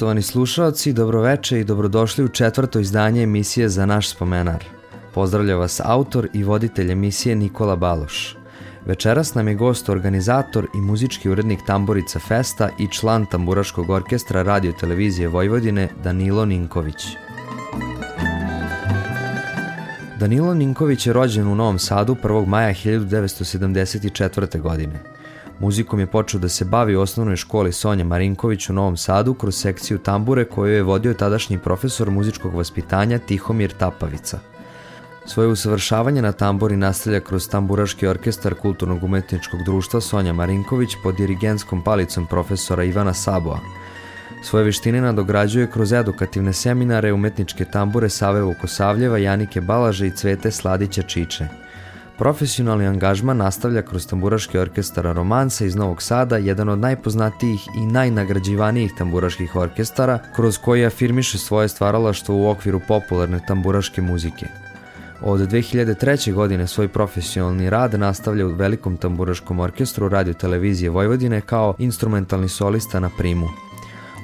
Poštovani slušalci, dobroveče i dobrodošli u četvrto izdanje emisije za naš spomenar. Pozdravlja vas autor i voditelj emisije Nikola Baloš. Večeras nam je gost organizator i muzički urednik Tamborica Festa i član Tamburaškog orkestra Radio Televizije Vojvodine Danilo Ninković. Danilo Ninković je rođen u Novom Sadu 1. maja 1974. godine. Muzikom je počeo da se bavi u osnovnoj školi Sonja Marinković u Novom Sadu kroz sekciju tambure koju je vodio tadašnji profesor muzičkog vaspitanja Tihomir Tapavica. Svoje usavršavanje na tamburi nastavlja kroz tamburaški orkestar Kulturnog umetničkog društva Sonja Marinković pod dirigenskom palicom profesora Ivana Saboa. Svoje veštine nadograđuje kroz edukativne seminare umetničke tambure Save Vukosavljeva, Janike Balaže i Cvete Sladića Čiče – Profesionalni angažman nastavlja kroz tamburaški orkestar Romansa iz Novog Sada, jedan od najpoznatijih i najnagrađivanijih tamburaških orkestara, kroz koji afirmiše svoje stvaralaštvo u okviru popularne tamburaške muzike. Od 2003. godine svoj profesionalni rad nastavlja u Velikom tamburaškom orkestru radio televizije Vojvodine kao instrumentalni solista na primu.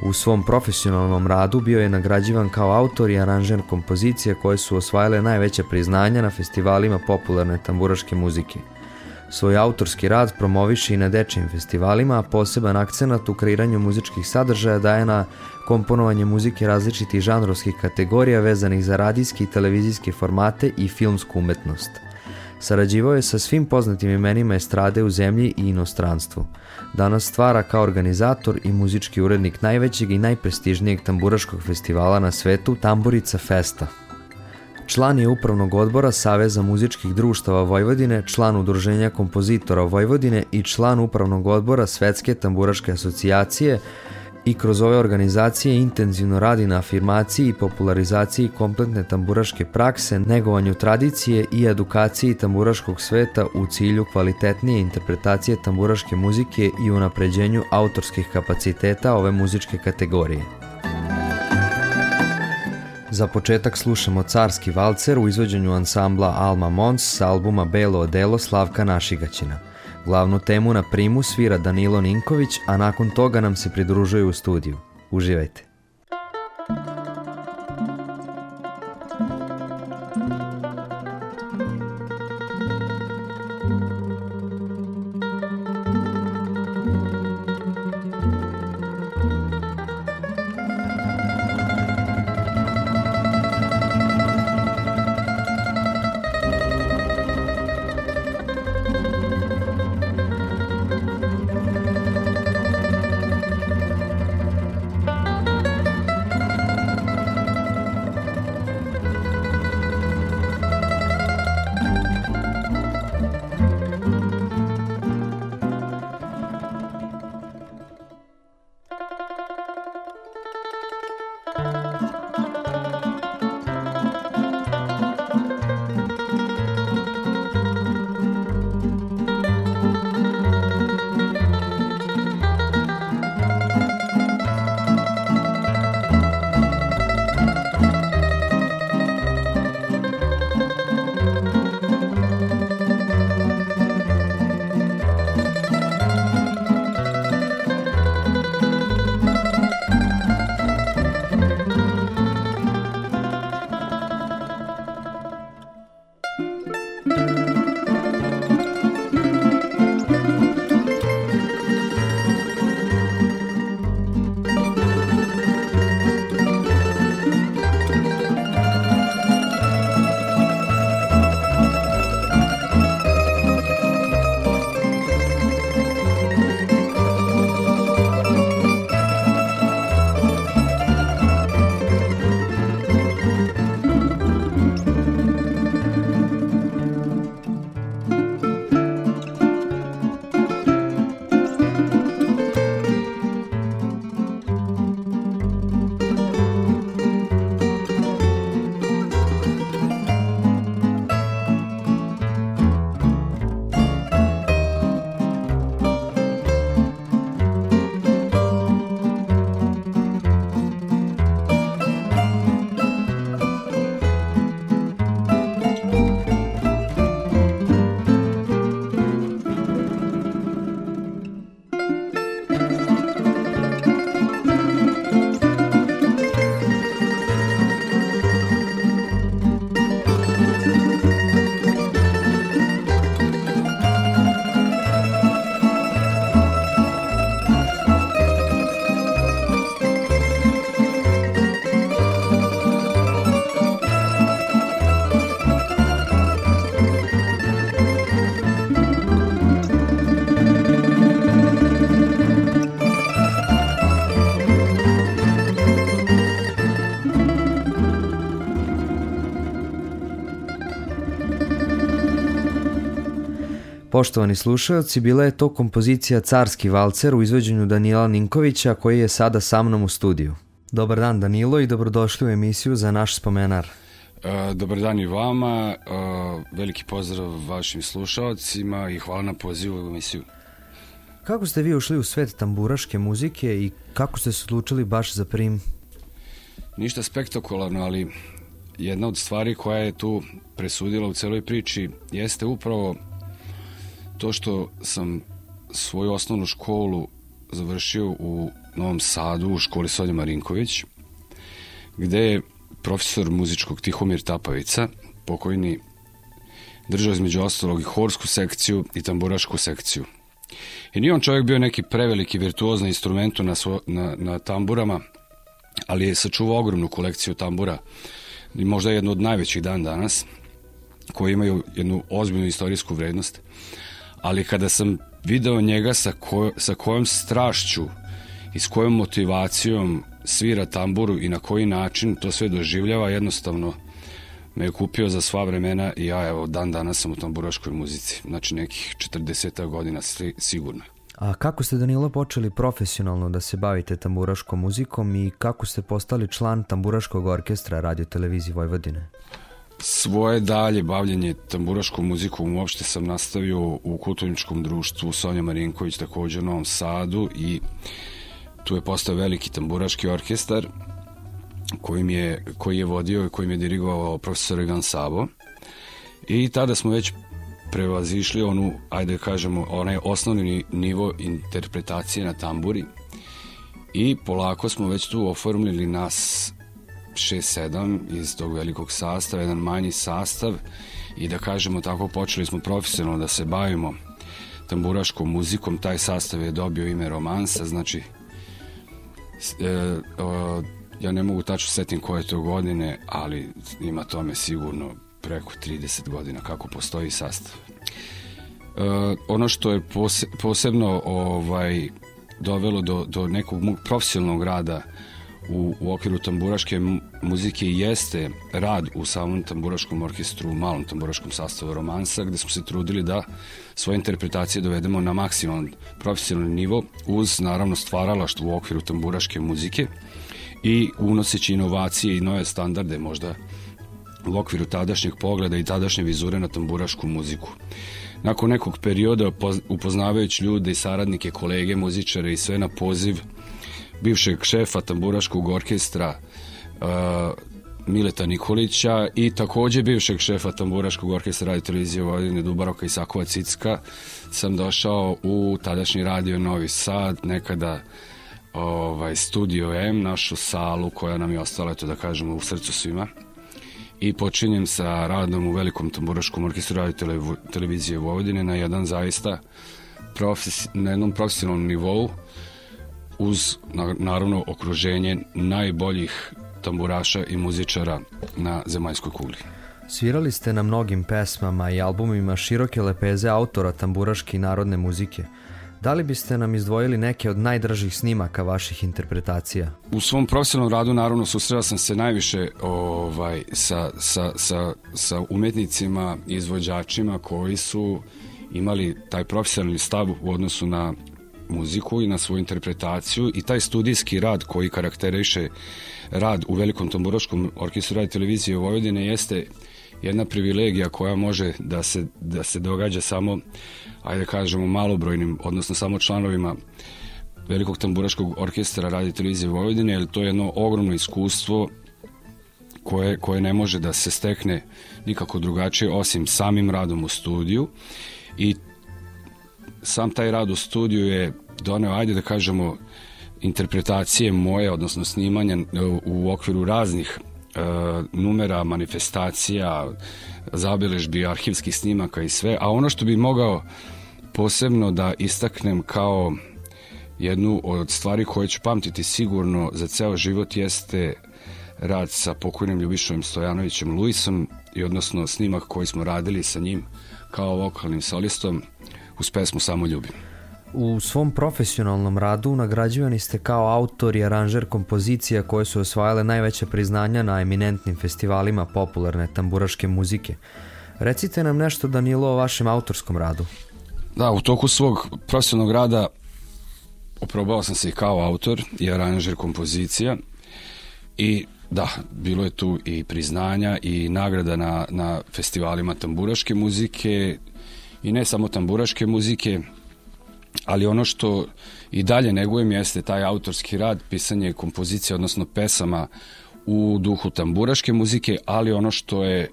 U svom profesionalnom radu bio je nagrađivan kao autor i aranžer kompozicije koje su osvajale najveće priznanja na festivalima popularne tamburaške muzike. Svoj autorski rad promoviše i na dečijim festivalima, a poseban akcenat u kreiranju muzičkih sadržaja daje na komponovanje muzike različitih žanrovskih kategorija vezanih za radijski i televizijske formate i filmsku umetnost – Sarađivao je sa svim poznatim imenima estrade u zemlji i inostranstvu. Danas stvara kao organizator i muzički urednik najvećeg i najprestižnijeg tamburaškog festivala na svetu Tamburica Festa. Član je upravnog odbora Saveza muzičkih društava Vojvodine, član udruženja kompozitora Vojvodine i član upravnog odbora Svetske tamburaške asocijacije, i kroz ove organizacije intenzivno radi na afirmaciji i popularizaciji kompletne tamburaške prakse, negovanju tradicije i edukaciji tamburaškog sveta u cilju kvalitetnije interpretacije tamburaške muzike i unapređenju autorskih kapaciteta ove muzičke kategorije. Za početak slušamo Carski valcer u izvođenju ansambla Alma Mons sa albuma Belo odelo Slavka Našigaćina. Glavnu temu na primu svira Danilo Ninković, a nakon toga nam se pridružuje u studiju. Uživajte. Poštovani slušalci, bila je to kompozicija Carski valcer u izvođenju Danila Ninkovića koji je sada sa mnom u studiju. Dobar dan Danilo i dobrodošli u emisiju za naš spomenar. E, dobar dan i vama, e, veliki pozdrav vašim slušalcima i hvala na pozivu u emisiju. Kako ste vi ušli u svet tamburaške muzike i kako ste se odlučili baš za prim? Ništa spektakularno, ali jedna od stvari koja je tu presudila u celoj priči jeste upravo to što sam svoju osnovnu školu završio u Novom Sadu u školi Sonja Marinković, gde je profesor muzičkog Tihomir Tapavica, pokojni, držao između ostalog i horsku sekciju i tamburašku sekciju. I nije on čovjek bio neki preveliki virtuoz na instrumentu na, svo, na, na tamburama, ali je sačuvao ogromnu kolekciju tambura i možda jednu od najvećih dan danas, koji imaju jednu ozbiljnu istorijsku vrednost. Ali kada sam video njega sa, ko, sa kojom strašću i s kojom motivacijom svira tamburu i na koji način to sve doživljava, jednostavno me je kupio za sva vremena i ja evo dan danas sam u tamburaškoj muzici. Znači nekih 40 godina sigurno. A kako ste Danilo počeli profesionalno da se bavite tamburaškom muzikom i kako ste postali član tamburaškog orkestra Radio Televizije Vojvodine? Svoje dalje bavljanje tamburaškom muzikom uopšte sam nastavio u kulturničkom društvu Sonja Marinković takođe u Novom Sadu i tu je postao veliki tamburaški orkestar kojim je, koji je vodio i kojim je dirigovao profesor Egan Sabo. I tada smo već prevazišli onu, ajde da kažemo, onaj osnovni nivo interpretacije na tamburi i polako smo već tu oformili nas 6-7 iz tog velikog sastava, jedan manji sastav i da kažemo tako počeli smo profesionalno da se bavimo tamburaškom muzikom, taj sastav je dobio ime romansa, znači e, o, ja ne mogu tačno setim koje to godine, ali ima tome sigurno preko 30 godina kako postoji sastav. E, ono što je pose, posebno ovaj dovelo do, do nekog profesionalnog rada u, u okviru tamburaške muzike jeste rad u samom tamburaškom orkestru, u malom tamburaškom sastavu romansa, gde smo se trudili da svoje interpretacije dovedemo na maksimalan profesionalni nivo uz naravno stvaralaštvo u okviru tamburaške muzike i unoseći inovacije i nove standarde možda u okviru tadašnjeg pogleda i tadašnje vizure na tamburašku muziku. Nakon nekog perioda upoznavajući ljude i saradnike, kolege, muzičare i sve na poziv bivšeg šefa tamburaškog orkestra uh, Mileta Nikolića i takođe bivšeg šefa tamburaškog orkestra radio televizije Vojvodine Dubaroka i Sakova Cicka sam došao u tadašnji radio Novi Sad, nekada ovaj, Studio M, našu salu koja nam je ostala, eto da kažemo, u srcu svima. I počinjem sa radom u velikom tamburaškom orkestru radio televizije Vojvodine na jedan zaista profes, na jednom profesionalnom nivou uz naravno okruženje najboljih tamburaša i muzičara na zemaljskoj kugli. Svirali ste na mnogim pesmama i albumima široke lepeze autora tamburaške i narodne muzike. Da li biste nam izdvojili neke od najdražih snimaka vaših interpretacija? U svom profesionalnom radu naravno susrela sam se najviše ovaj, sa, sa, sa, sa umetnicima i izvođačima koji su imali taj profesionalni stav u odnosu na muziku i na svoju interpretaciju i taj studijski rad koji karakteriše rad u Velikom tamburaškom orkestru radi televizije Vojvodine jeste jedna privilegija koja može da se, da se događa samo, ajde da kažemo, malobrojnim, odnosno samo članovima Velikog tamburaškog orkestra radi televizije Vojvodine, jer to je jedno ogromno iskustvo koje, koje ne može da se stekne nikako drugačije osim samim radom u studiju i sam taj rad u studiju je doneo, ajde da kažemo, interpretacije moje, odnosno snimanja u okviru raznih e, numera, manifestacija, zabeležbi, arhivskih snimaka i sve, a ono što bi mogao posebno da istaknem kao jednu od stvari koje ću pamtiti sigurno za ceo život jeste rad sa pokojnim Ljubišovim Stojanovićem Luisom i odnosno snimak koji smo radili sa njim kao vokalnim solistom uz pesmu Samo ljubim. U svom profesionalnom radu nagrađivani ste kao autor i aranžer kompozicija koje su osvajale najveće priznanja na eminentnim festivalima popularne tamburaške muzike. Recite nam nešto Danilo o vašem autorskom radu. Da, u toku svog profesionalnog rada oprobao sam se i kao autor i aranžer kompozicija i da, bilo je tu i priznanja i nagrada na, na festivalima tamburaške muzike i ne samo tamburaške muzike, ali ono što i dalje negujem jeste taj autorski rad, pisanje kompozicije, odnosno pesama u duhu tamburaške muzike, ali ono što je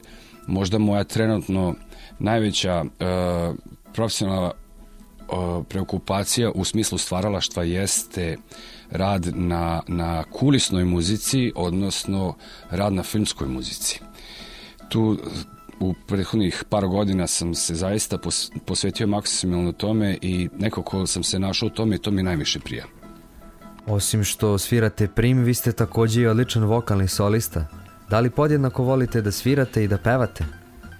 možda moja trenutno najveća uh, profesionalna uh, preokupacija u smislu stvaralaštva jeste rad na, na kulisnoj muzici, odnosno rad na filmskoj muzici. Tu u prethodnih par godina sam se zaista posvetio maksimalno tome i nekako sam se našao u tome i to mi najviše prija. Osim što svirate prim, vi ste takođe i odličan vokalni solista. Da li podjednako volite da svirate i da pevate?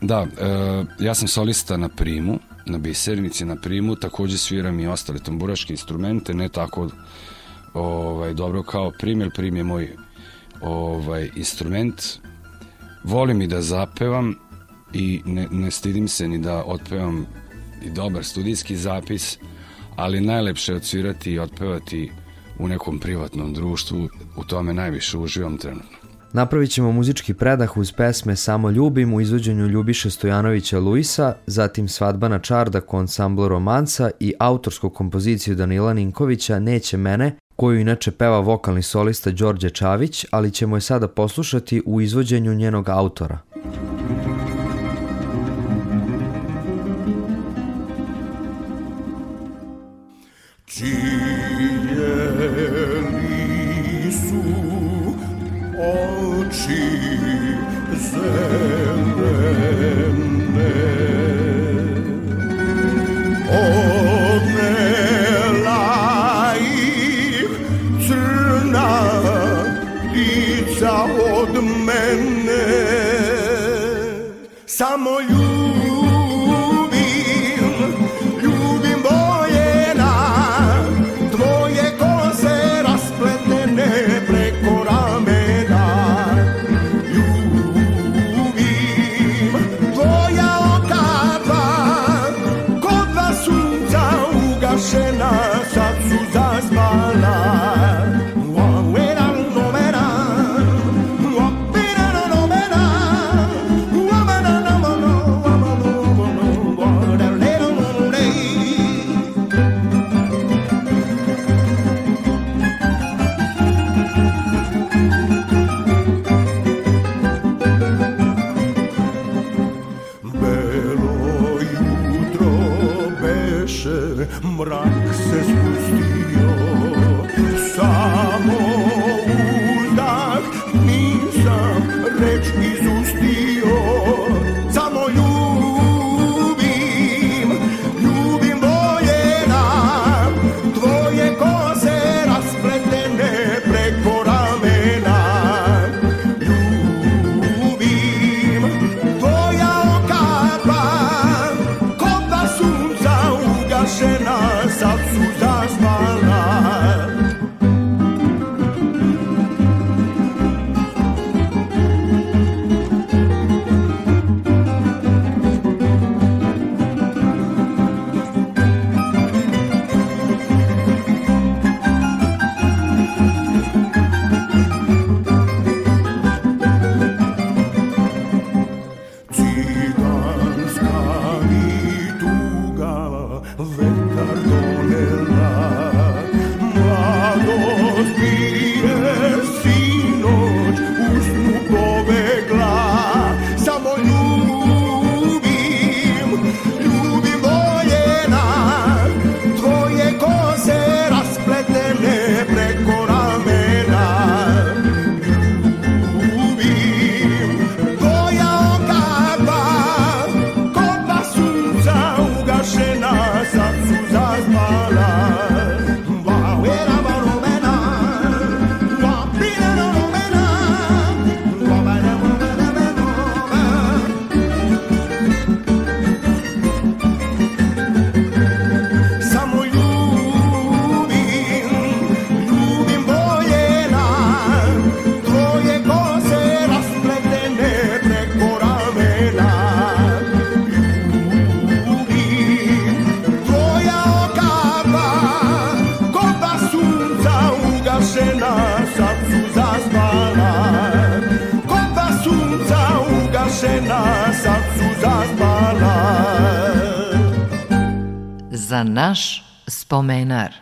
Da, e, ja sam solista na primu, na bisernici na primu, takođe sviram i ostale tamburaške instrumente, ne tako ovaj, dobro kao prim, jer prim je moj ovaj, instrument. Volim i da zapevam i ne, ne stidim se ni da otpevam i dobar studijski zapis, ali najlepše je odsvirati i otpevati u nekom privatnom društvu, u tome najviše uživam trenutno. Napravit ćemo muzički predah uz pesme Samo ljubim u izvođenju Ljubiše Stojanovića Luisa, zatim Svadbana Čardak u ansamblu Romanca i autorsku kompoziciju Danila Ninkovića Neće mene, koju inače peva vokalni solista Đorđe Čavić, ali ćemo je sada poslušati u izvođenju njenog autora. Ciljeni su oči zelene. Odnela ih crna ptica od mene. Samo nossa Za naš spomenar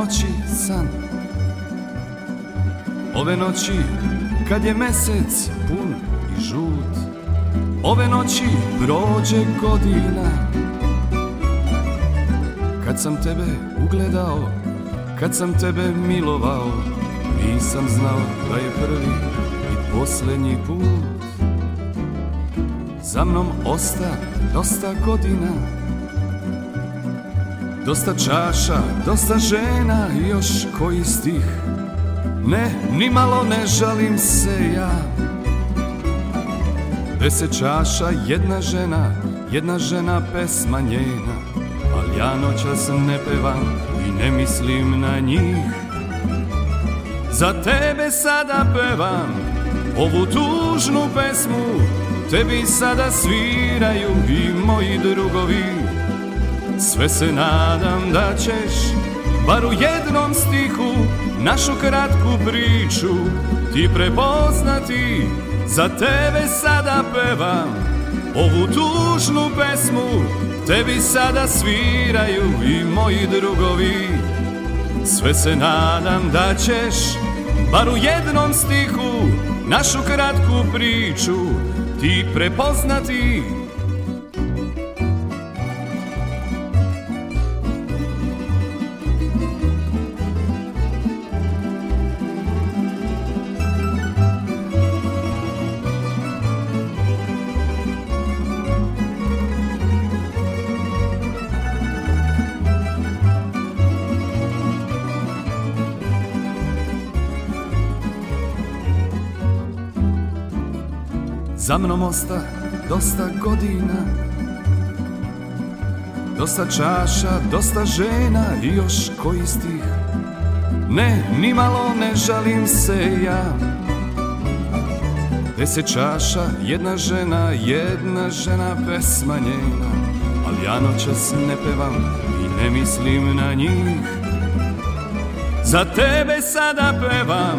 noći san. Ove noći kad je mesec pun i žut Ove noći prođe godina. Kad sam tebe ugledao, kad sam tebe milovao Nisam znao da je prvi i posljednji put. Za mnom osta dosta godina Dosta čaša, dosta žena i još koji stih. Ne, ni malo ne žalim se ja. Deset čaša, jedna žena, jedna žena pesma njena. Al ja noćas ne pevam i ne mislim na njih. Za tebe sada pevam ovu tužnu pesmu. Tebi sada sviraju i moji drugovi sve se nadam da ćeš Bar u jednom stihu Našu kratku priču Ti prepoznati. Za tebe sada pevam Ovu tužnu pesmu Tebi sada sviraju I moji drugovi. Sve se nadam da ćeš Bar u jednom stihu Našu kratku priču Ti prepoznati Za mnom osta dosta godina. Dosta čaša, dosta žena i još koji stih. Ne, ni malo ne žalim se ja. Deset čaša, jedna žena, jedna žena pesma njena. Al ja noćas ne pevam i ne mislim na njih. Za tebe sada pevam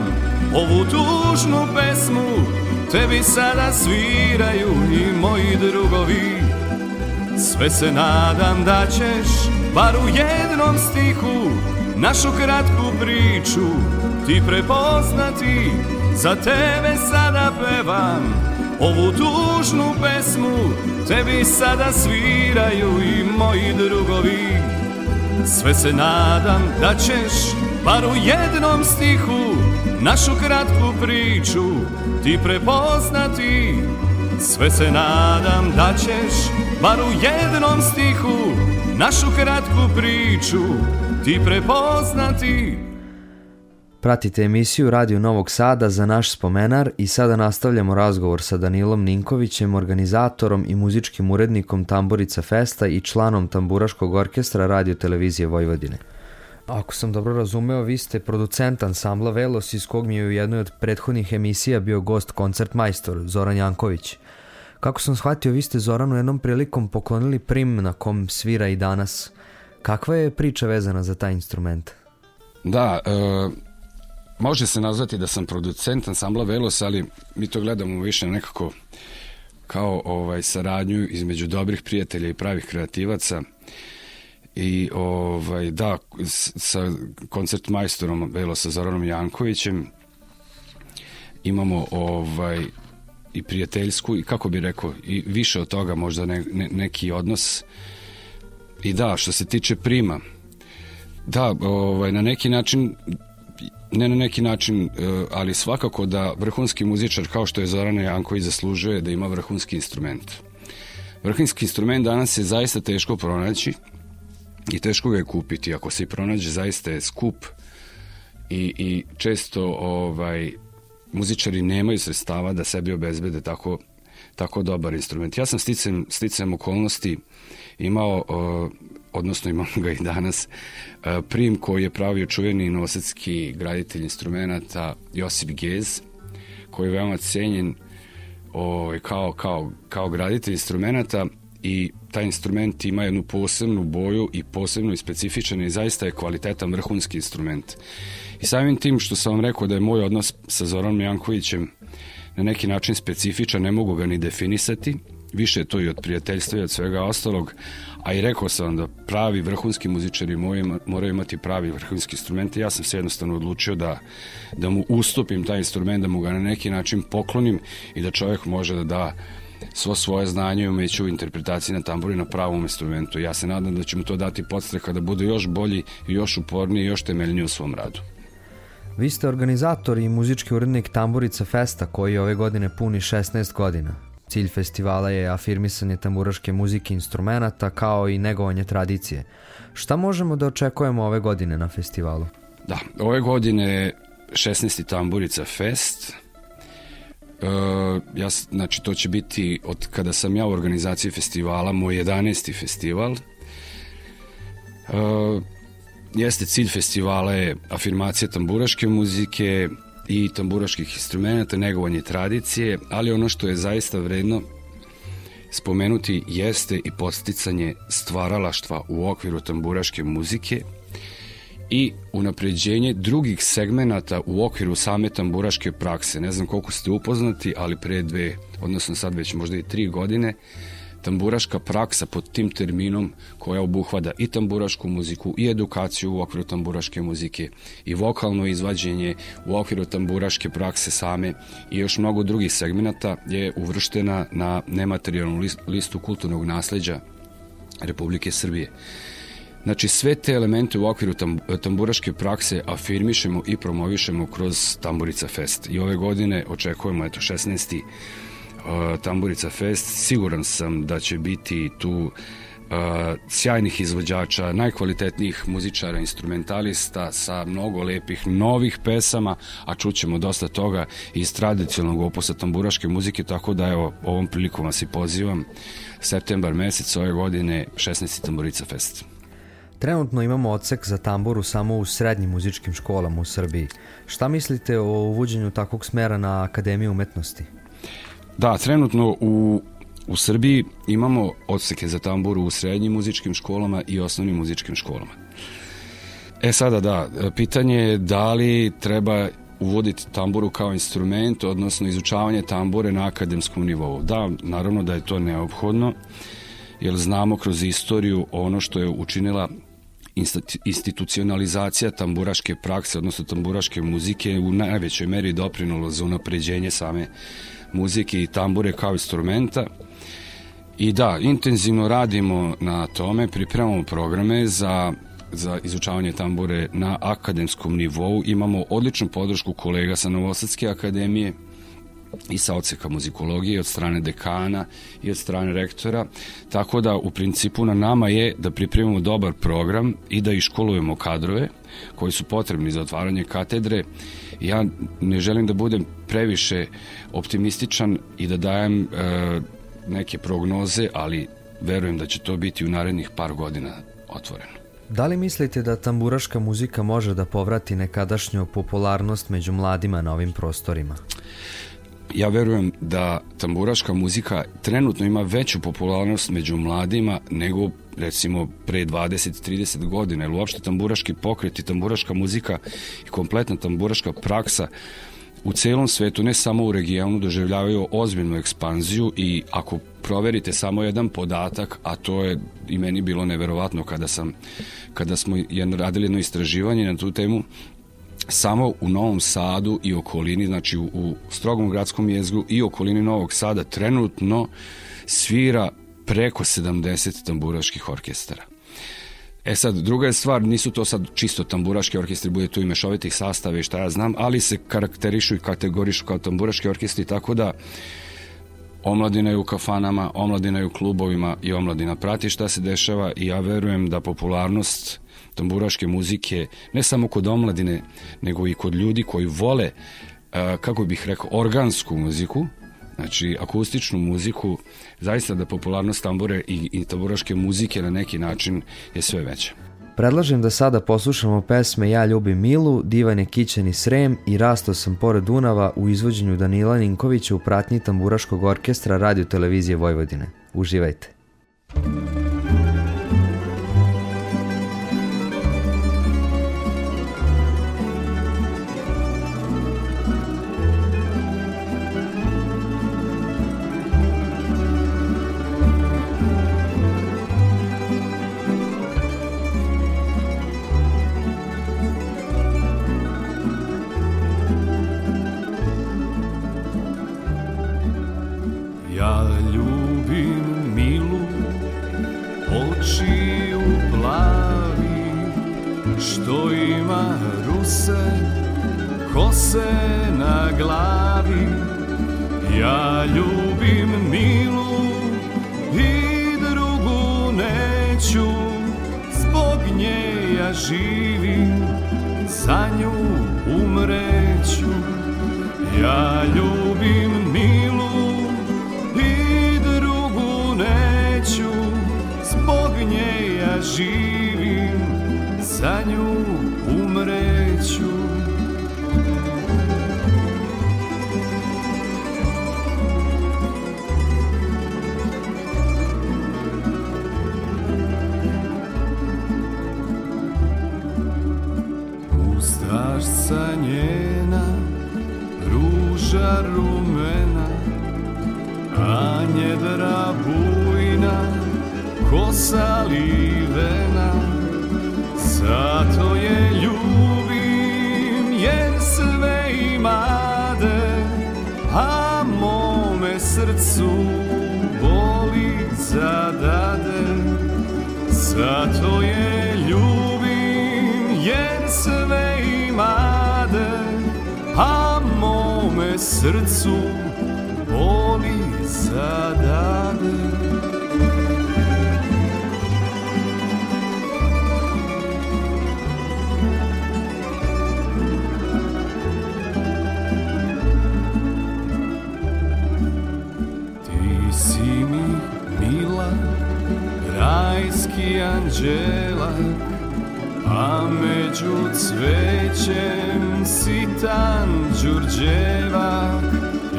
ovu tužnu pesmu Tebi sada sviraju i moji drugovi. Sve se nadam da ćeš Bar u jednom stihu Našu kratku priču Ti prepoznati. Za tebe sada pevam Ovu tužnu pesmu. Tebi sada sviraju i moji drugovi. Sve se nadam da ćeš Bar u jednom stihu Našu kratku priču ti prepoznati Sve se nadam da ćeš Bar u jednom stihu Našu kratku priču Ti prepoznati Pratite emisiju Radio Novog Sada za naš spomenar i sada nastavljamo razgovor sa Danilom Ninkovićem, organizatorom i muzičkim urednikom Tamburica Festa i članom Tamburaškog orkestra Radio Televizije Vojvodine. Ako sam dobro razumeo, vi ste producent ansambla Velos iz kog mi je u jednoj od prethodnih emisija bio gost koncert majstor Zoran Janković. Kako sam shvatio, vi ste Zoranu jednom prilikom poklonili prim na kom svira i danas. Kakva je priča vezana za taj instrument? Da, e, može se nazvati da sam producent ansambla Velos, ali mi to gledamo više nekako kao ovaj saradnju između dobrih prijatelja i pravih kreativaca i ovaj, da, sa koncert majstorom Velo sa Zoranom Jankovićem imamo ovaj i prijateljsku i kako bi rekao i više od toga možda ne, ne, neki odnos. I da što se tiče prima da ovaj, na neki način ne na neki način eh, ali svakako da vrhunski muzičar kao što je Zorana Janković zaslužuje da ima vrhunski instrument. Vrhunski instrument danas je zaista teško pronaći i teško ga je kupiti. Ako se i pronađe, zaista je skup i, i često ovaj, muzičari nemaju sredstava da sebi obezbede tako tako dobar instrument. Ja sam sticam, sticam okolnosti imao, uh, odnosno imam ga i danas, uh, prim koji je pravio čuveni novosadski graditelj instrumenta Josip Gez, koji je veoma cenjen ovaj, kao, kao, kao graditelj instrumenta i taj instrument ima jednu posebnu boju i posebno i specifičan i zaista je kvalitetan vrhunski instrument. I samim tim što sam vam rekao da je moj odnos sa Zoranom Jankovićem na neki način specifičan, ne mogu ga ni definisati, više je to i od prijateljstva i od svega ostalog, a i rekao sam da pravi vrhunski muzičari moraju imati pravi vrhunski instrument ja sam se jednostavno odlučio da, da mu ustupim taj instrument, da mu ga na neki način poklonim i da čovjek može da da svo svoje znanje i umeću u interpretaciji na tamburi na pravom instrumentu. Ja se nadam da će mu to dati podstreha da bude još bolji, još uporniji i još temeljniji u svom radu. Vi ste organizator i muzički urednik Tamburica Festa koji ove godine puni 16 godina. Cilj festivala je afirmisanje tamburaške muzike i instrumenta kao i negovanje tradicije. Šta možemo da očekujemo ove godine na festivalu? Da, ove godine 16. Tamburica Fest. Uh, ja, znači, to će biti od kada sam ja u organizaciji festivala, moj 11. festival. Uh, jeste cilj festivala je afirmacija tamburaške muzike i tamburaških instrumenta, negovanje tradicije, ali ono što je zaista vredno spomenuti jeste i posticanje stvaralaštva u okviru tamburaške muzike i unapređenje drugih segmenata u okviru same tamburaške prakse. Ne znam koliko ste upoznati, ali pre dve, odnosno sad već možda i tri godine, tamburaška praksa pod tim terminom koja obuhvada i tamburašku muziku i edukaciju u okviru tamburaške muzike i vokalno izvađenje u okviru tamburaške prakse same i još mnogo drugih segmenata je uvrštena na nematerijalnu listu kulturnog nasleđa Republike Srbije. Znači sve te elemente u okviru tamburaške prakse afirmišemo i promovišemo kroz Tamburica Fest. I ove godine očekujemo eto 16. Tamburica Fest. Siguran sam da će biti tu uh, sjajnih izvođača, najkvalitetnijih muzičara, instrumentalista sa mnogo lepih novih pesama, a čućemo dosta toga iz tradicionalnog opusa tamburaške muzike, tako da evo, ovom prilikom vas i pozivam septembar mesec ove godine 16. Tamburica Fest. Trenutno imamo odsek za tamburu samo u srednjim muzičkim školama u Srbiji. Šta mislite o uvođenju takvog smera na Akademiju umetnosti? Da, trenutno u, u Srbiji imamo odseke za tamburu u srednjim muzičkim školama i osnovnim muzičkim školama. E sada da, pitanje je da li treba uvoditi tamburu kao instrument, odnosno izučavanje tambure na akademskom nivou. Da, naravno da je to neophodno, jer znamo kroz istoriju ono što je učinila institucionalizacija tamburaške prakse, odnosno tamburaške muzike u najvećoj meri doprinulo za unapređenje same muzike i tambure kao instrumenta. I da, intenzivno radimo na tome, pripremamo programe za za izučavanje tambure na akademskom nivou. Imamo odličnu podršku kolega sa Novosadske akademije i sa odseka muzikologije od strane dekana i od strane rektora, tako da u principu na nama je da pripremimo dobar program i da iškolujemo kadrove koji su potrebni za otvaranje katedre ja ne želim da budem previše optimističan i da dajem e, neke prognoze, ali verujem da će to biti u narednih par godina otvoreno. Da li mislite da tamburaška muzika može da povrati nekadašnju popularnost među mladima na ovim prostorima? Ja verujem da tamburaška muzika trenutno ima veću popularnost među mladima nego recimo pre 20-30 godina, jer uopšte tamburaški pokret i tamburaška muzika i kompletna tamburaška praksa u celom svetu, ne samo u regionu, doživljavaju ozbiljnu ekspanziju i ako proverite samo jedan podatak, a to je i meni bilo neverovatno kada sam kada smo radili jedno istraživanje na tu temu, samo u Novom Sadu i okolini, znači u, u strogom gradskom jezgu i okolini Novog Sada trenutno svira preko 70 tamburaških orkestara. E sad, druga je stvar, nisu to sad čisto tamburaški orkestri, bude tu i mešovitih sastave i šta ja znam, ali se karakterišu i kategorišu kao tamburaški orkestri, tako da omladina je u kafanama, omladina je u klubovima i omladina prati šta se dešava i ja verujem da popularnost tamburaške muzike ne samo kod omladine, nego i kod ljudi koji vole, kako bih rekao, organsku muziku, Znači, akustičnu muziku, zaista da popularnost tambure i, i tamburaške muzike na neki način je sve veća. Predlažem da sada poslušamo pesme Ja ljubim Milu, Divan je Kićen i Srem i Rasto sam pored Dunava u izvođenju Danila Ninkovića u pratnji tamburaškog orkestra Radio Televizije Vojvodine. Uživajte. Ja ruse, kose na glavi. Ja ljubim Milu i drugu neću, zbog nje ja živim, za nju umreću. Ja ljubim Milu i drugu neću, zbog nje ja živim, za nju rumena, a njedra bujna, kosa livena, zato je ljubim jer sve imade, a mome srcu boli zadade, zato je ljubim srcu boli zadade. Ti si mi mila, rajski anđela, a među cvećem sitan đurđevak.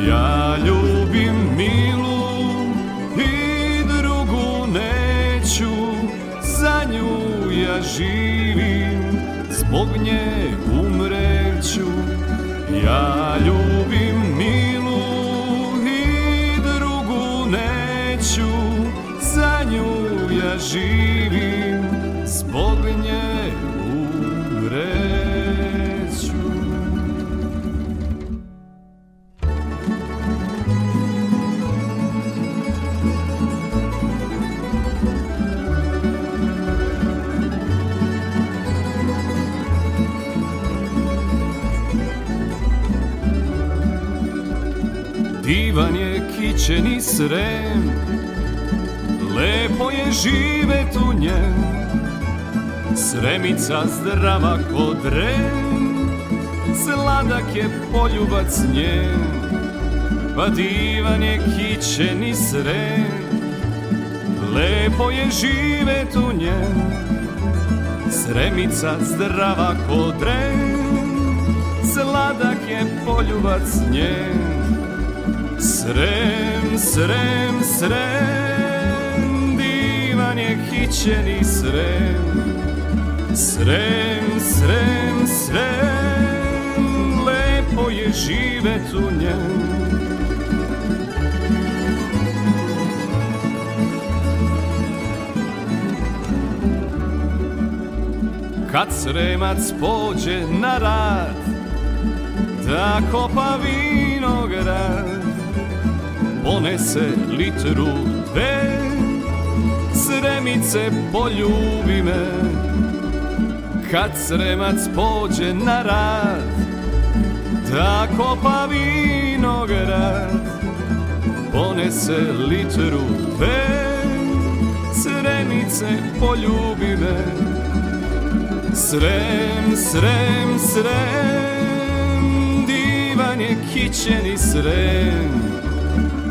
Ja ljubim milu i drugu neću, za nju ja živim, zbog nje umreću. Ja ljubim milu i drugu neću, za nju ja živim, Divan je kićeni srem, lepo je živet u njem, sremica zdrava kod rem, sladak je poljubac njen, pa divan je kićeni srem, lepo je živet u njem, sremica zdrava kod rem, sladak je poljubac njen, Srem, srem, srem, divan je kićeni srem. Srem, srem, srem, lepo je živet u njem. Kad sremac pođe na rad, da kopa vinograd, ponese litru dve, sremice poljubi me. Kad sremac pođe na rad, da kopa vinograd, ponese litru dve, sremice poljubi me. Srem, srem, srem, divan je kićeni srem,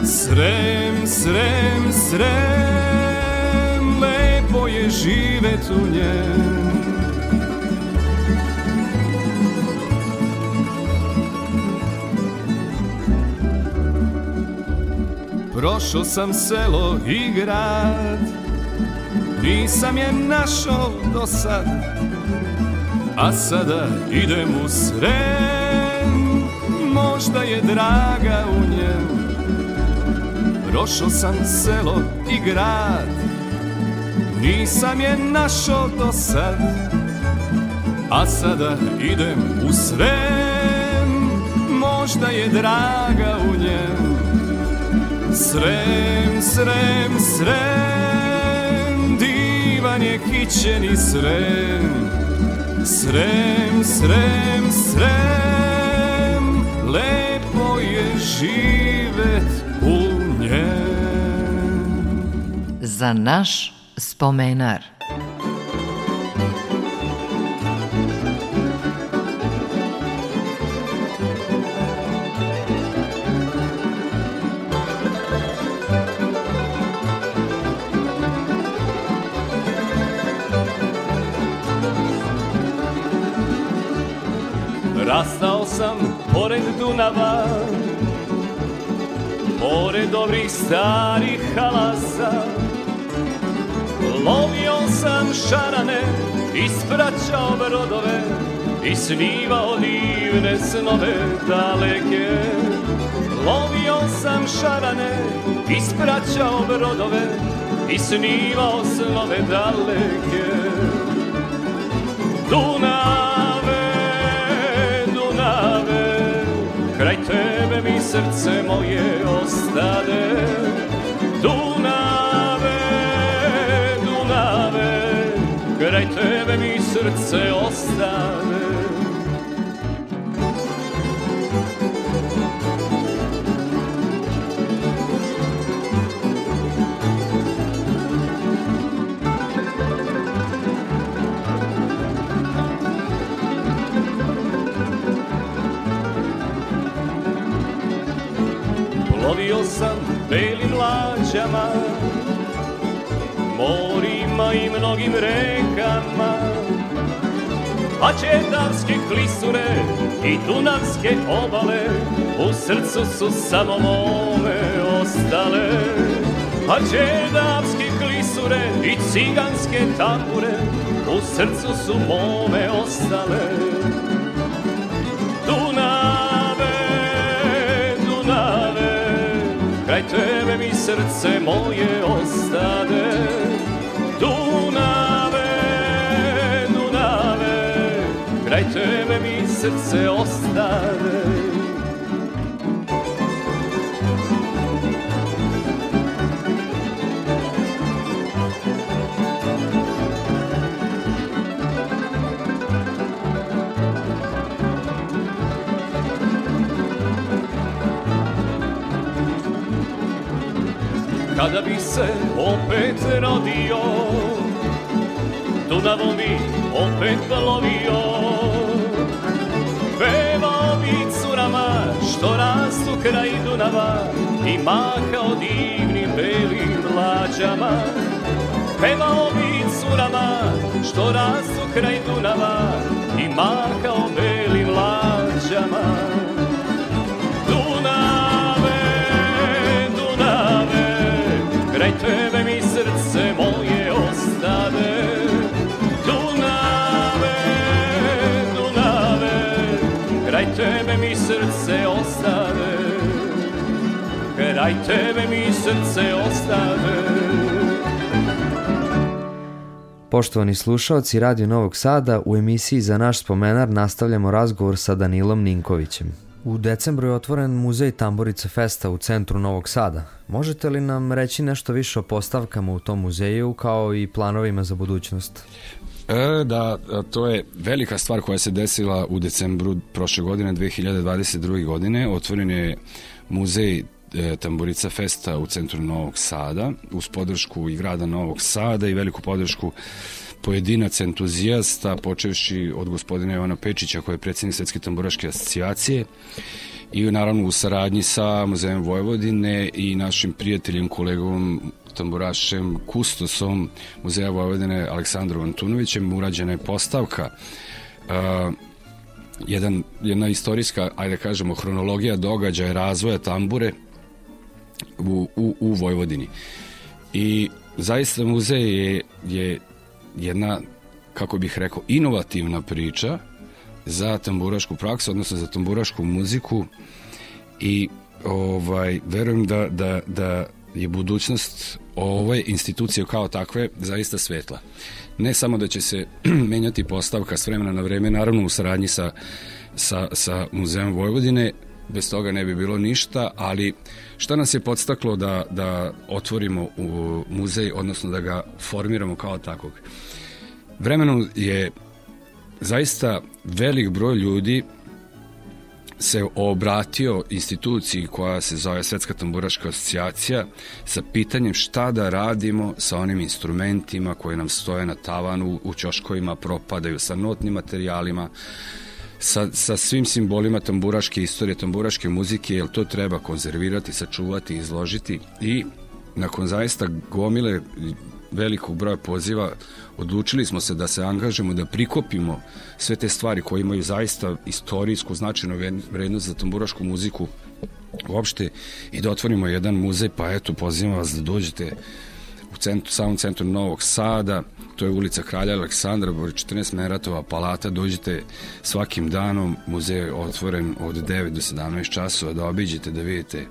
Srem, srem, srem Lepo je živet u njem. Prošao sam selo i grad Nisam je našao do sad. A sada idem u Srem Možda je draga u njem Prošao sam selo i grad Nisam je našao do sad A sada idem u Srem Možda je draga u njem. Srem, srem, srem Divan je kićeni srem. Srem, srem, srem Lepo je živet u Za naš spomenar. Rastao sam pored Dunava Pored dobrih starih halasa. Lovio sam šarane Ispraćao brodove I snivao divne snove daleke. Lovio sam šarane Ispraćao brodove I snivao snove daleke. Dunave, srce moje ostade Dunave, Dunave Kraj tebe mi srce ostane belim lađama Morima i mnogim rekama. Četavske klisure i dunavske obale U srcu su samo mome ostale. Četavske klisure i ciganske tambure U srcu su mome ostale srce moje ostade. Dunave, Dunave, kraj tebe mi srce ostade. Kada bi se opet rodio Dunavom bi opet plovio Pevao bi curama što rastu kraj Dunava I mahao divnim belim lađama Pevao bi curama što rastu kraj Dunava I mahao belim lađama tebe mi srce moje ostade. Dunave, Dunave, kraj tebe mi srce ostade. Kraj tebe mi srce ostade. Poštovani slušaoci Radio Novog Sada, u emisiji za naš spomenar nastavljamo razgovor sa Danilom Ninkovićem. U decembru je otvoren muzej Tamburica Festa u centru Novog Sada. Možete li nam reći nešto više o postavkama u tom muzeju kao i planovima za budućnost? E, da, to je velika stvar koja se desila u decembru prošle godine, 2022. godine. Otvoren je muzej e, Tamburica Festa u centru Novog Sada uz podršku i grada Novog Sada i veliku podršku pojedinac entuzijasta, počevši od gospodina Ivana Pečića, koji je predsjednik Svetske tamburaške asocijacije, i naravno u saradnji sa Muzejem Vojvodine i našim prijateljem, kolegom tamburašem, kustosom Muzeja Vojvodine Aleksandrom Antunovićem urađena je postavka uh, jedan, jedna istorijska, ajde da kažemo, hronologija događaja razvoja tambure u, u, u Vojvodini. I zaista muzej je, je jedna, kako bih rekao, inovativna priča za tamburašku praksu, odnosno za tamburašku muziku i ovaj, verujem da, da, da je budućnost ove institucije kao takve zaista svetla. Ne samo da će se menjati postavka s vremena na vreme, naravno u saradnji sa, sa, sa Muzeom Vojvodine, bez toga ne bi bilo ništa, ali šta nas je podstaklo da, da otvorimo u muzej, odnosno da ga formiramo kao takvog? Vremenom je zaista velik broj ljudi se obratio instituciji koja se zove Svetska tamburaška asocijacija sa pitanjem šta da radimo sa onim instrumentima koji nam stoje na tavanu, u ćoškovima propadaju, sa notnim materijalima, sa, sa svim simbolima tamburaške istorije, tamburaške muzike, jer to treba konzervirati, sačuvati, izložiti? I nakon zaista gomile velikog broja poziva odlučili smo se da se angažemo, da prikopimo sve te stvari koje imaju zaista istorijsku značajnu vrednost za tamburašku muziku uopšte i da otvorimo jedan muzej, pa eto, pozivam vas da dođete u centru, samom centru Novog Sada, to je ulica Kralja Aleksandra, broj 14 Meratova palata, dođete svakim danom, muzej je otvoren od 9 do 17 časova, da obiđete, da vidite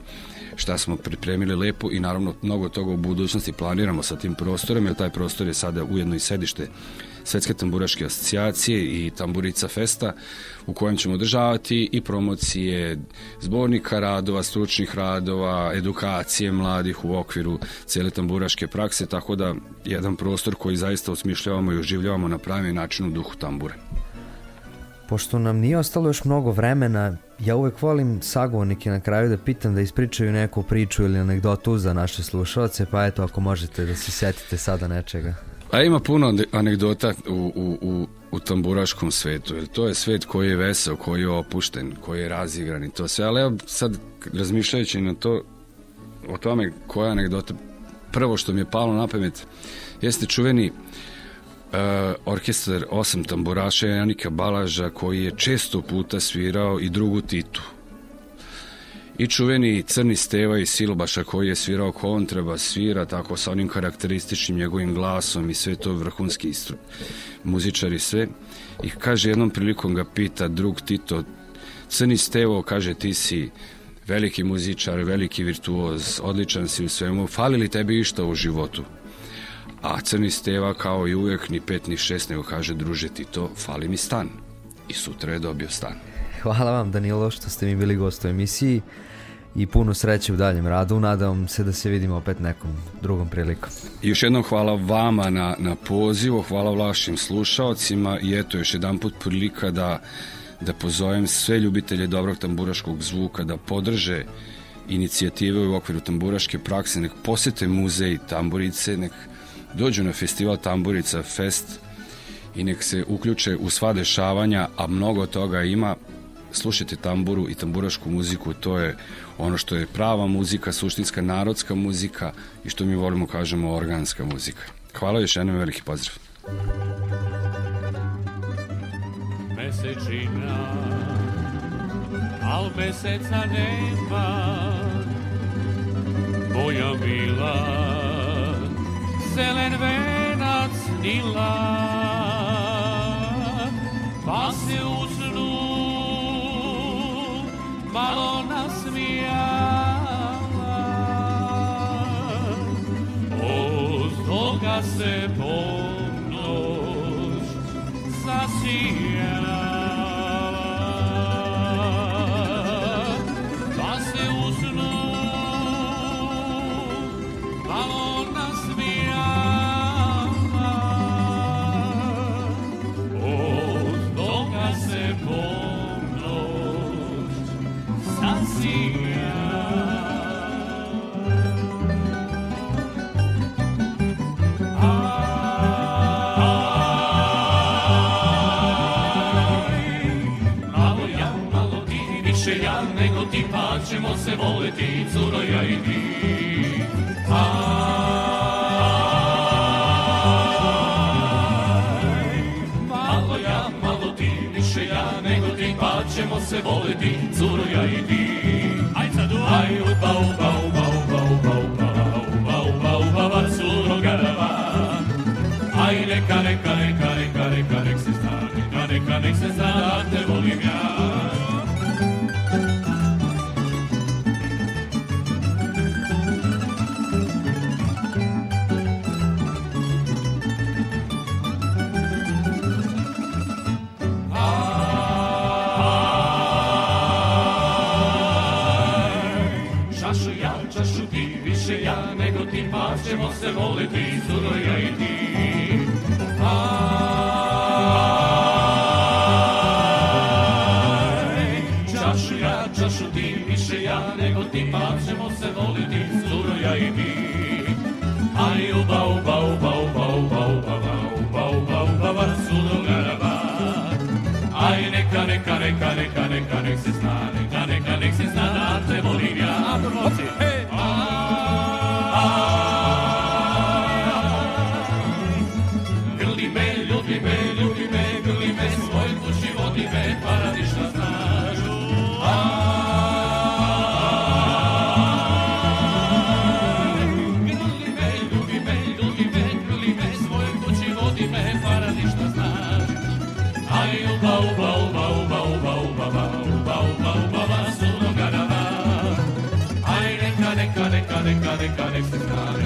šta smo pripremili lepo i naravno mnogo toga u budućnosti planiramo sa tim prostorom, jer taj prostor je sada ujedno i sedište Svetske tamburaške asocijacije i Tamburica Festa u kojem ćemo održavati i promocije zbornika radova, stručnih radova, edukacije mladih u okviru cele tamburaške prakse, tako da jedan prostor koji zaista osmišljavamo i oživljavamo na pravi način u duhu tambure. Pošto nam nije ostalo još mnogo vremena, ja uvek volim sagovornike na kraju da pitam da ispričaju neku priču ili anegdotu za naše slušalce, pa eto ako možete da se setite sada nečega. A ima puno anegdota u, u, u, u tamburaškom svetu, jer to je svet koji je vesel, koji je opušten, koji je razigran i to sve, ali ja sad razmišljajući na to, o tome koja anegdota, prvo što mi je palo na pamet, jeste čuveni uh, orkestar osam tamburaša Janika Balaža koji je često puta svirao i drugu titu. I čuveni Crni Steva iz Silobaša koji je svirao kontraba, svira tako sa onim karakterističnim njegovim glasom i sve to vrhunski istru. Muzičari sve. I kaže jednom prilikom ga pita drug Tito, Crni Stevo, kaže ti si veliki muzičar, veliki virtuoz, odličan si u svemu, fali li tebi išta u životu? A Crni Steva kao i uvek ni pet ni šest nego kaže druže ti to, fali mi stan. I sutra je dobio stan. Hvala vam Danilo što ste mi bili gost u emisiji i puno sreće u daljem radu. Nadam se da se vidimo opet nekom drugom prilikom. I još jednom hvala vama na, na pozivu, hvala vašim slušalcima i eto još jedan put prilika da, da pozovem sve ljubitelje dobrog tamburaškog zvuka da podrže inicijative u okviru tamburaške prakse, nek posete muzej tamburice, nek dođu na festival Tamburica Fest i nek se uključe u sva dešavanja, a mnogo toga ima. Slušajte tamburu i tamburašku muziku, to je ono što je prava muzika, suštinska narodska muzika i što mi volimo kažemo organska muzika. Hvala još jednom veliki pozdrav. Mesečina, al meseca nema, boja bila, zelen venac nila Pa se u snu malo nasmijala Od toga se pomnoć zasijala ćemo se voleti, curo ja i ti. Aj, malo ja, malo ti, više ja nego ti, pa ćemo se voleti, curo ja i ti. Aj sad, aj, uba, uba, uba, uba, uba, uba, uba, uba, uba, uba, curo garava. Aj, neka, neka, neka, neka, neka, nek se zna, neka, neka, nek se zna da te volim ja. Ćemo se voliti, curo ja i ti. Aj, čašu ja, čašu ti, više ja nego ti, pa ćemo se voliti, curo ja i ti. Aj, uba, uba, uba, uba, uba, uba, uba, uba, uba, uba, curo garaba. Aj, neka, neka, neka, neka, neka, nek se zna, neka, neka, nek se zna uba, uba, uba, uba, suno garava. Aj, neka, neka, neka, neka, neka, nek se zna,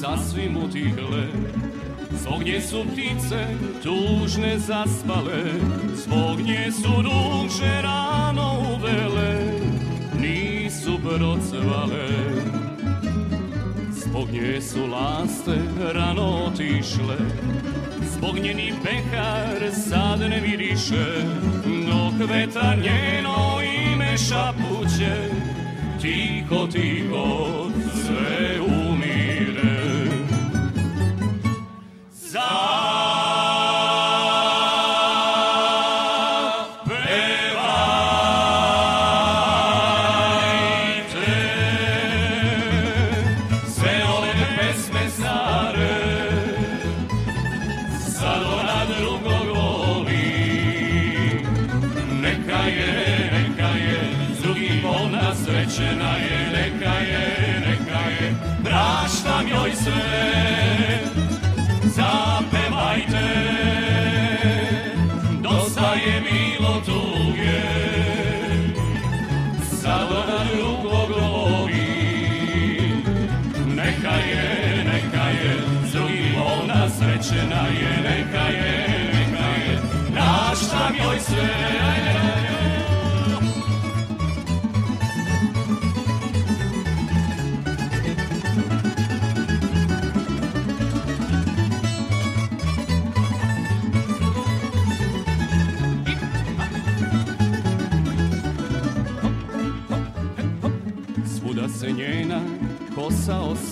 sasvim utihle Zbog nje su ptice tužne zaspale Zbog nje su ruže rano uvele Nisu procvale Zbog nje su laste rano otišle Zbog nje ni pehar sad ne miriše Dok vetar njeno ime šapuće Tiho, tiho, sve umire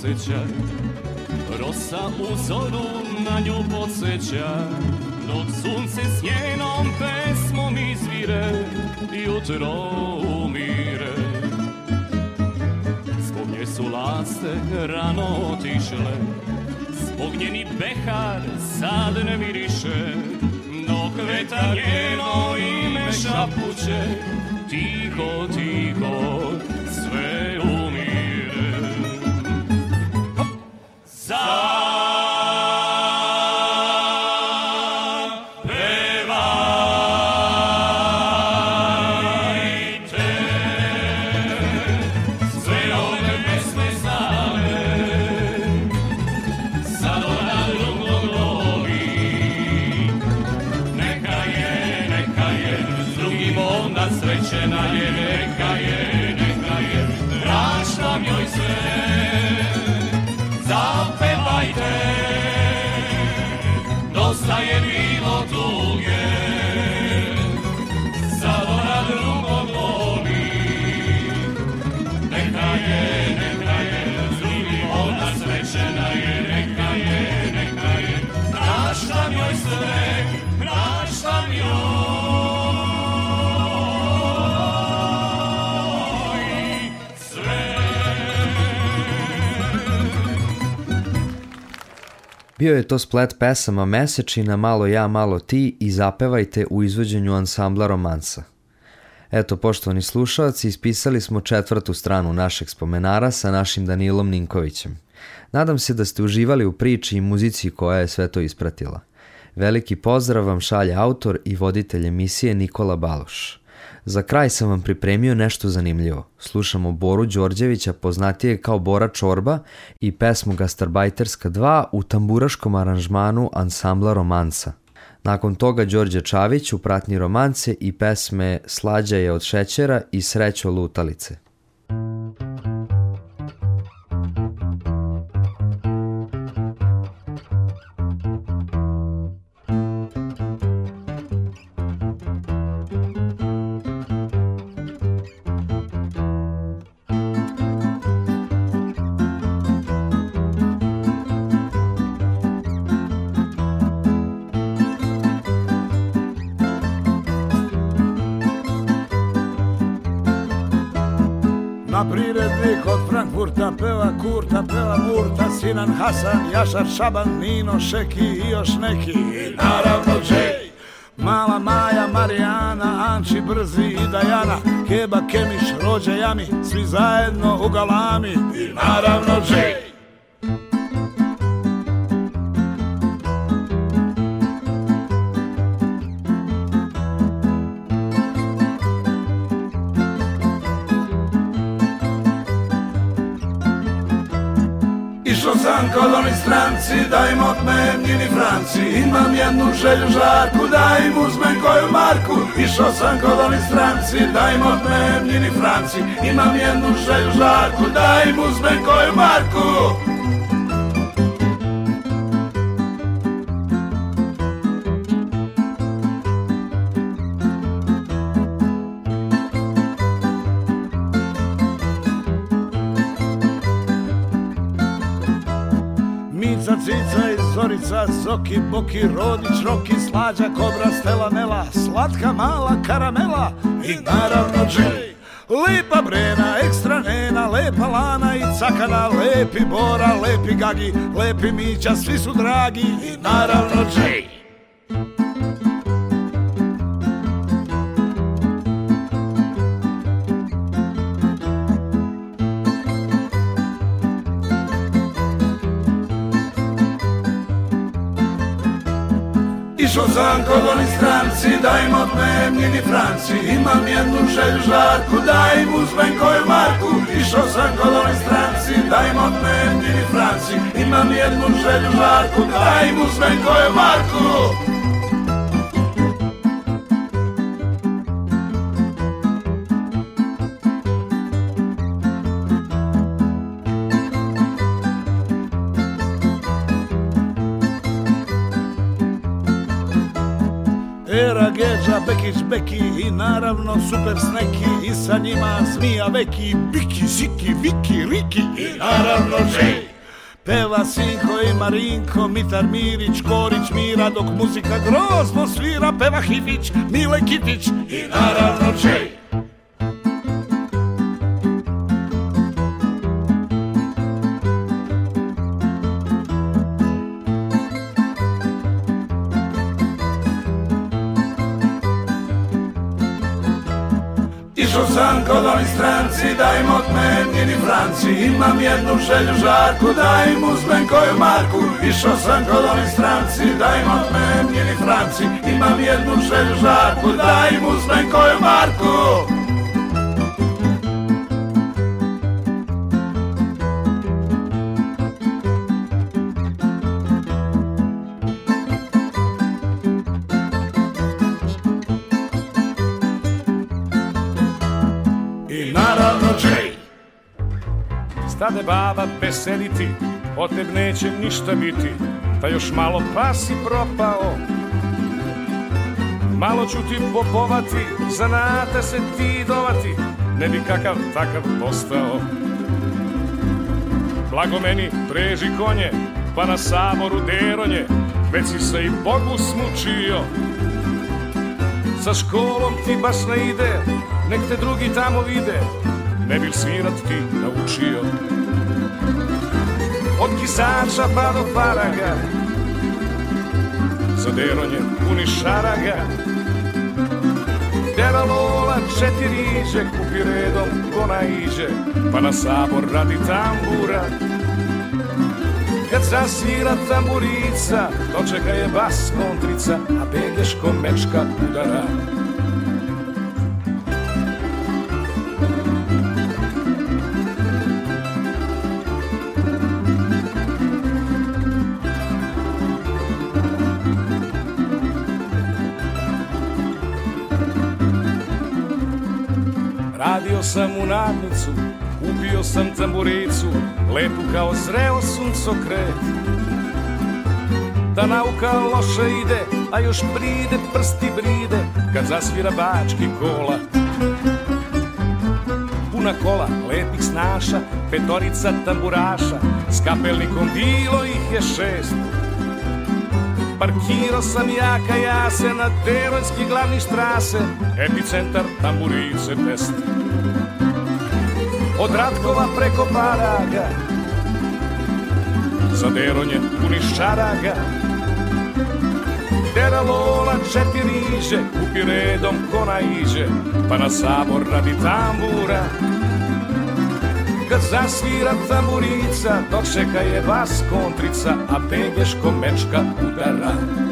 posycie Rosa uzoru na nią posycie Noc sunce s njenom pesmo izvire zwire Jutro umire Spomnie su laste rano otišle Spognjeni pehar sad ne miriše No kveta njeno ime šapuće Tiho, tiho, Bio je to splet pesama Mesečina, Malo ja, malo ti i Zapevajte u izvođenju ansambla romansa. Eto, poštovani slušalci, ispisali smo četvrtu stranu našeg spomenara sa našim Danilom Ninkovićem. Nadam se da ste uživali u priči i muzici koja je sve to ispratila. Veliki pozdrav vam šalje autor i voditelj emisije Nikola Baloš. Za kraj sam vam pripremio nešto zanimljivo. Slušamo Boru Đorđevića, poznatije kao Bora Čorba i pesmu Gastarbajterska 2 u tamburaškom aranžmanu ansambla Romansa. Nakon toga Đorđe Čavić u pratnji romance i pesme Slađa je od šećera i Srećo lutalice. Jašar Šaban, Nino Šeki i još neki. I naravno Džej Mala Maja, Marijana, Anči Brzi i Dajana. Keba, Kemiš, Rođe, Jami Svi zajedno u galami. I naravno Džej njini franci. Imam jednu želju žarku Da im uzmem koju marku. Išao sam kod oni stranci Da im otmem njini franci. Imam jednu želju žarku Da im uzmem koju marku Zorica, Zoki, Boki, Rodić, Roki, Slađa, Kobra, Stela, Nela, Slatka, mala karamela i naravno Džej. Lepa Brena, ekstra Nena, lepa Lana i Cakana, lepi Bora, lepi Gagi, lepi Mića, svi su dragi i naravno Džej. Kod oni stranci, da im otmem franci. Imam jednu želju žarku, da im uzmem koju marku kod oni stranci, da im otmem franci. Imam jednu želju žarku, da im uzmem koju marku Bekić Beki i naravno Super Sneki. I sa njima Zmija Veki, Biki, Siki, Viki, Riki. I naravno Žej. Peva Sinko i Marinko, Mitar Mirić, Korić Mira, dok muzika grozno svira, peva Hivić, Mile Kitić i naravno Žej. sam kod oni stranci Da im otmem njeni franci. Imam jednu želju žarku Da im uzmem koju marku. Išao sam kod oni stranci Da im otmem njeni franci. Imam jednu želju žarku Da im uzmem koju marku stade baba veseliti, od teb neće ništa biti, pa još malo pa si propao. Malo ću ti popovati, zanata se ti dovati, ne bi kakav takav postao. Blago meni preži konje, pa na saboru deronje, već si se i Bogu smučio. Sa školom ti baš ne ide, nek te drugi tamo vide, ne bil svirat ti naučio. Od kisača pa do paraga, za deronje puni šaraga Dera Lola četiri iđe, kupi redom ko naiđe, pa na sabor radi tambura. Kad zasvira tamburica, dočeka je bas kontrica, a begeško mečka udara. Radio sam u nadnicu, upio sam tamburicu, lepu kao zreo suncokret. Da nauka loše ide, a još bride, prsti bride, kad zasvira bački kola. Puna kola, lepih snaša, petorica tamburaša, s kapelnikom bilo ih je šest. Parkirao sam jaka jase na Derojski glavni štrase, epicentar tamburice fest. Od Ratkova preko Paraga, za Deronje puni šaraga. Dera Lola četiri iđe, kupi redom ko naiđe, pa na sabor radi tambura. Kad zasvira tamburica, dočeka je vas kontrica, a pegeško mečka udara.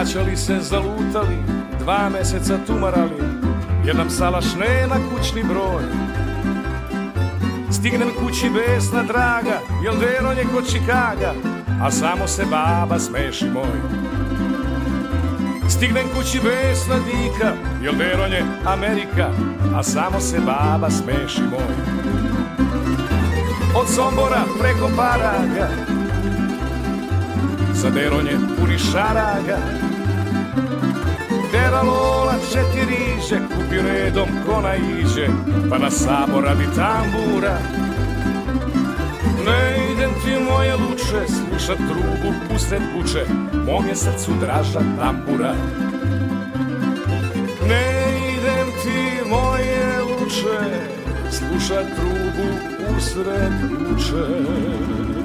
Vraćali se zalutali, dva meseca tumarali, jer nam salaš nema kućni broj. Stignem kući besna draga, jel Deron je kod Čikaga, a samo se baba smeši moj. Stignem kući besna dika, jel Deron je Amerika, a samo se baba smeši moj. Od Sombora preko Paraga, za Deronje puni šaraga, Dera Lola četiri iđe, kupi redom ko naiđe, pa na sabor radi tambura. Ne idem ti moje luče, slušat trubu pustet kuće, mom je srcu draža tambura. Ne idem ti moje luče, slušat trubu usred kuće.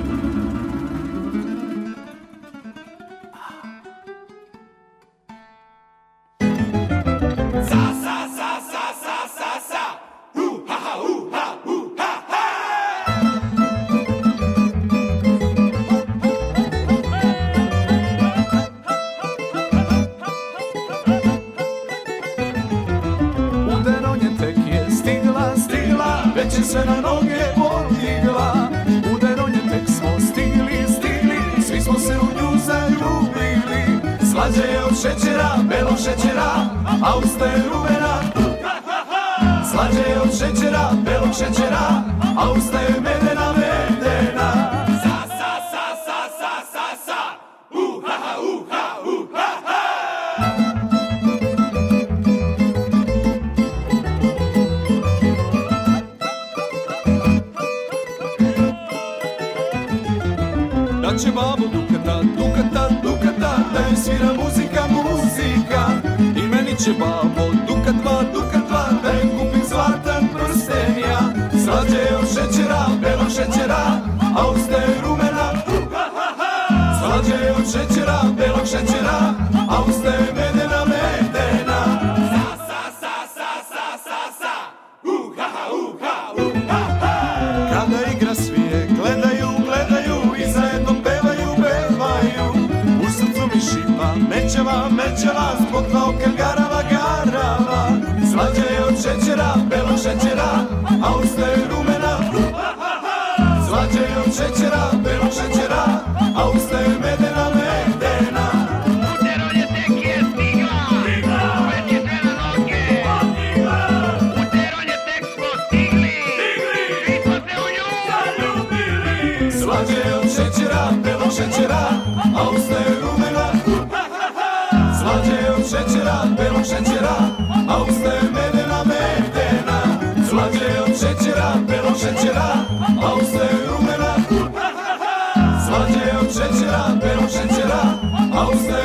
Šećera, belog šećera A usta je rumena. Mlađe od šećera, pero šećera A ustaje mene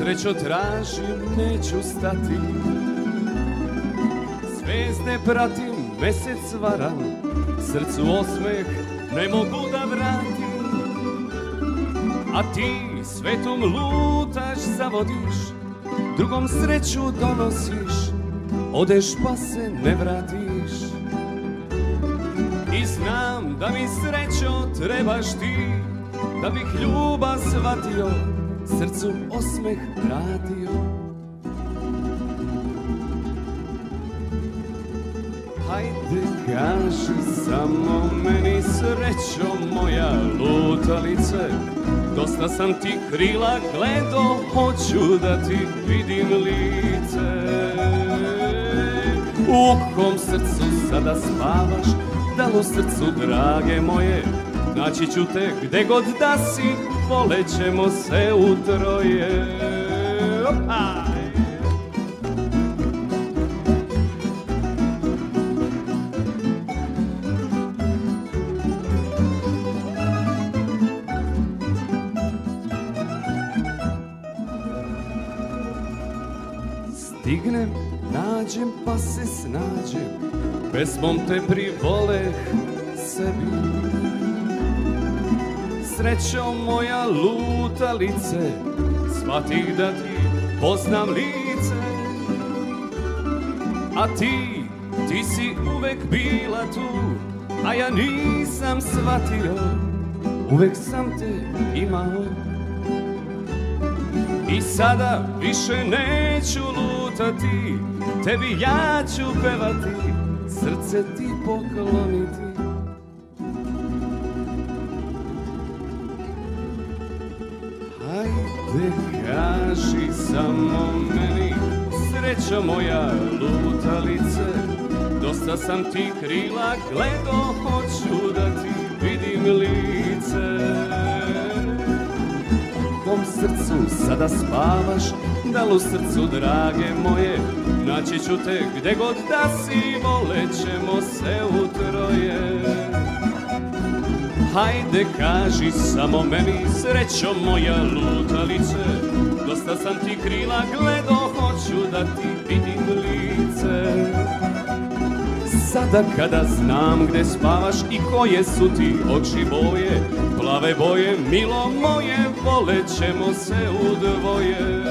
srećo tražim, neću stati. Zvezde pratim, mesec varam Srcu osmeh ne mogu da vratim. A ti svetom lutaš, zavodiš Drugom sreću donosiš Odeš pa se ne vratiš. I znam da mi srećo trebaš ti Da bih ljubav shvatio Srcu osmeh vratio Hajde kaži samo meni srećo moja lutalice. Dosta sam ti krila gledo, hoću da ti vidim lice. U kom srcu sada spavaš, da u srcu drage moje Naći ću te gde god da si, volećemo se u troje Opa! Stignem, nađem pa se snađem Pesmom te privoleh sebi Srećo moja lutalice Shvatih da ti poznam lice. A ti, ti si uvek bila tu A ja nisam shvatio Uvek sam te imao. I sada više neću lutati Tebi ja ću pevati Srce ti pokloniti Hajde kaži samo meni Srećo moja lutalice. Dosta sam ti krila gledo Hoću da ti vidim lice. Kom srcu sada spavaš Da li u srcu drage moje? Naći ću te gde god da si Volećemo se u troje Hajde kaži samo meni Srećo moja lutalice. Dosta sam ti krila gledo Hoću da ti vidim lice. Sada kada znam gde spavaš i koje su ti oči boje Plave boje, milo moje, volećemo se u dvoje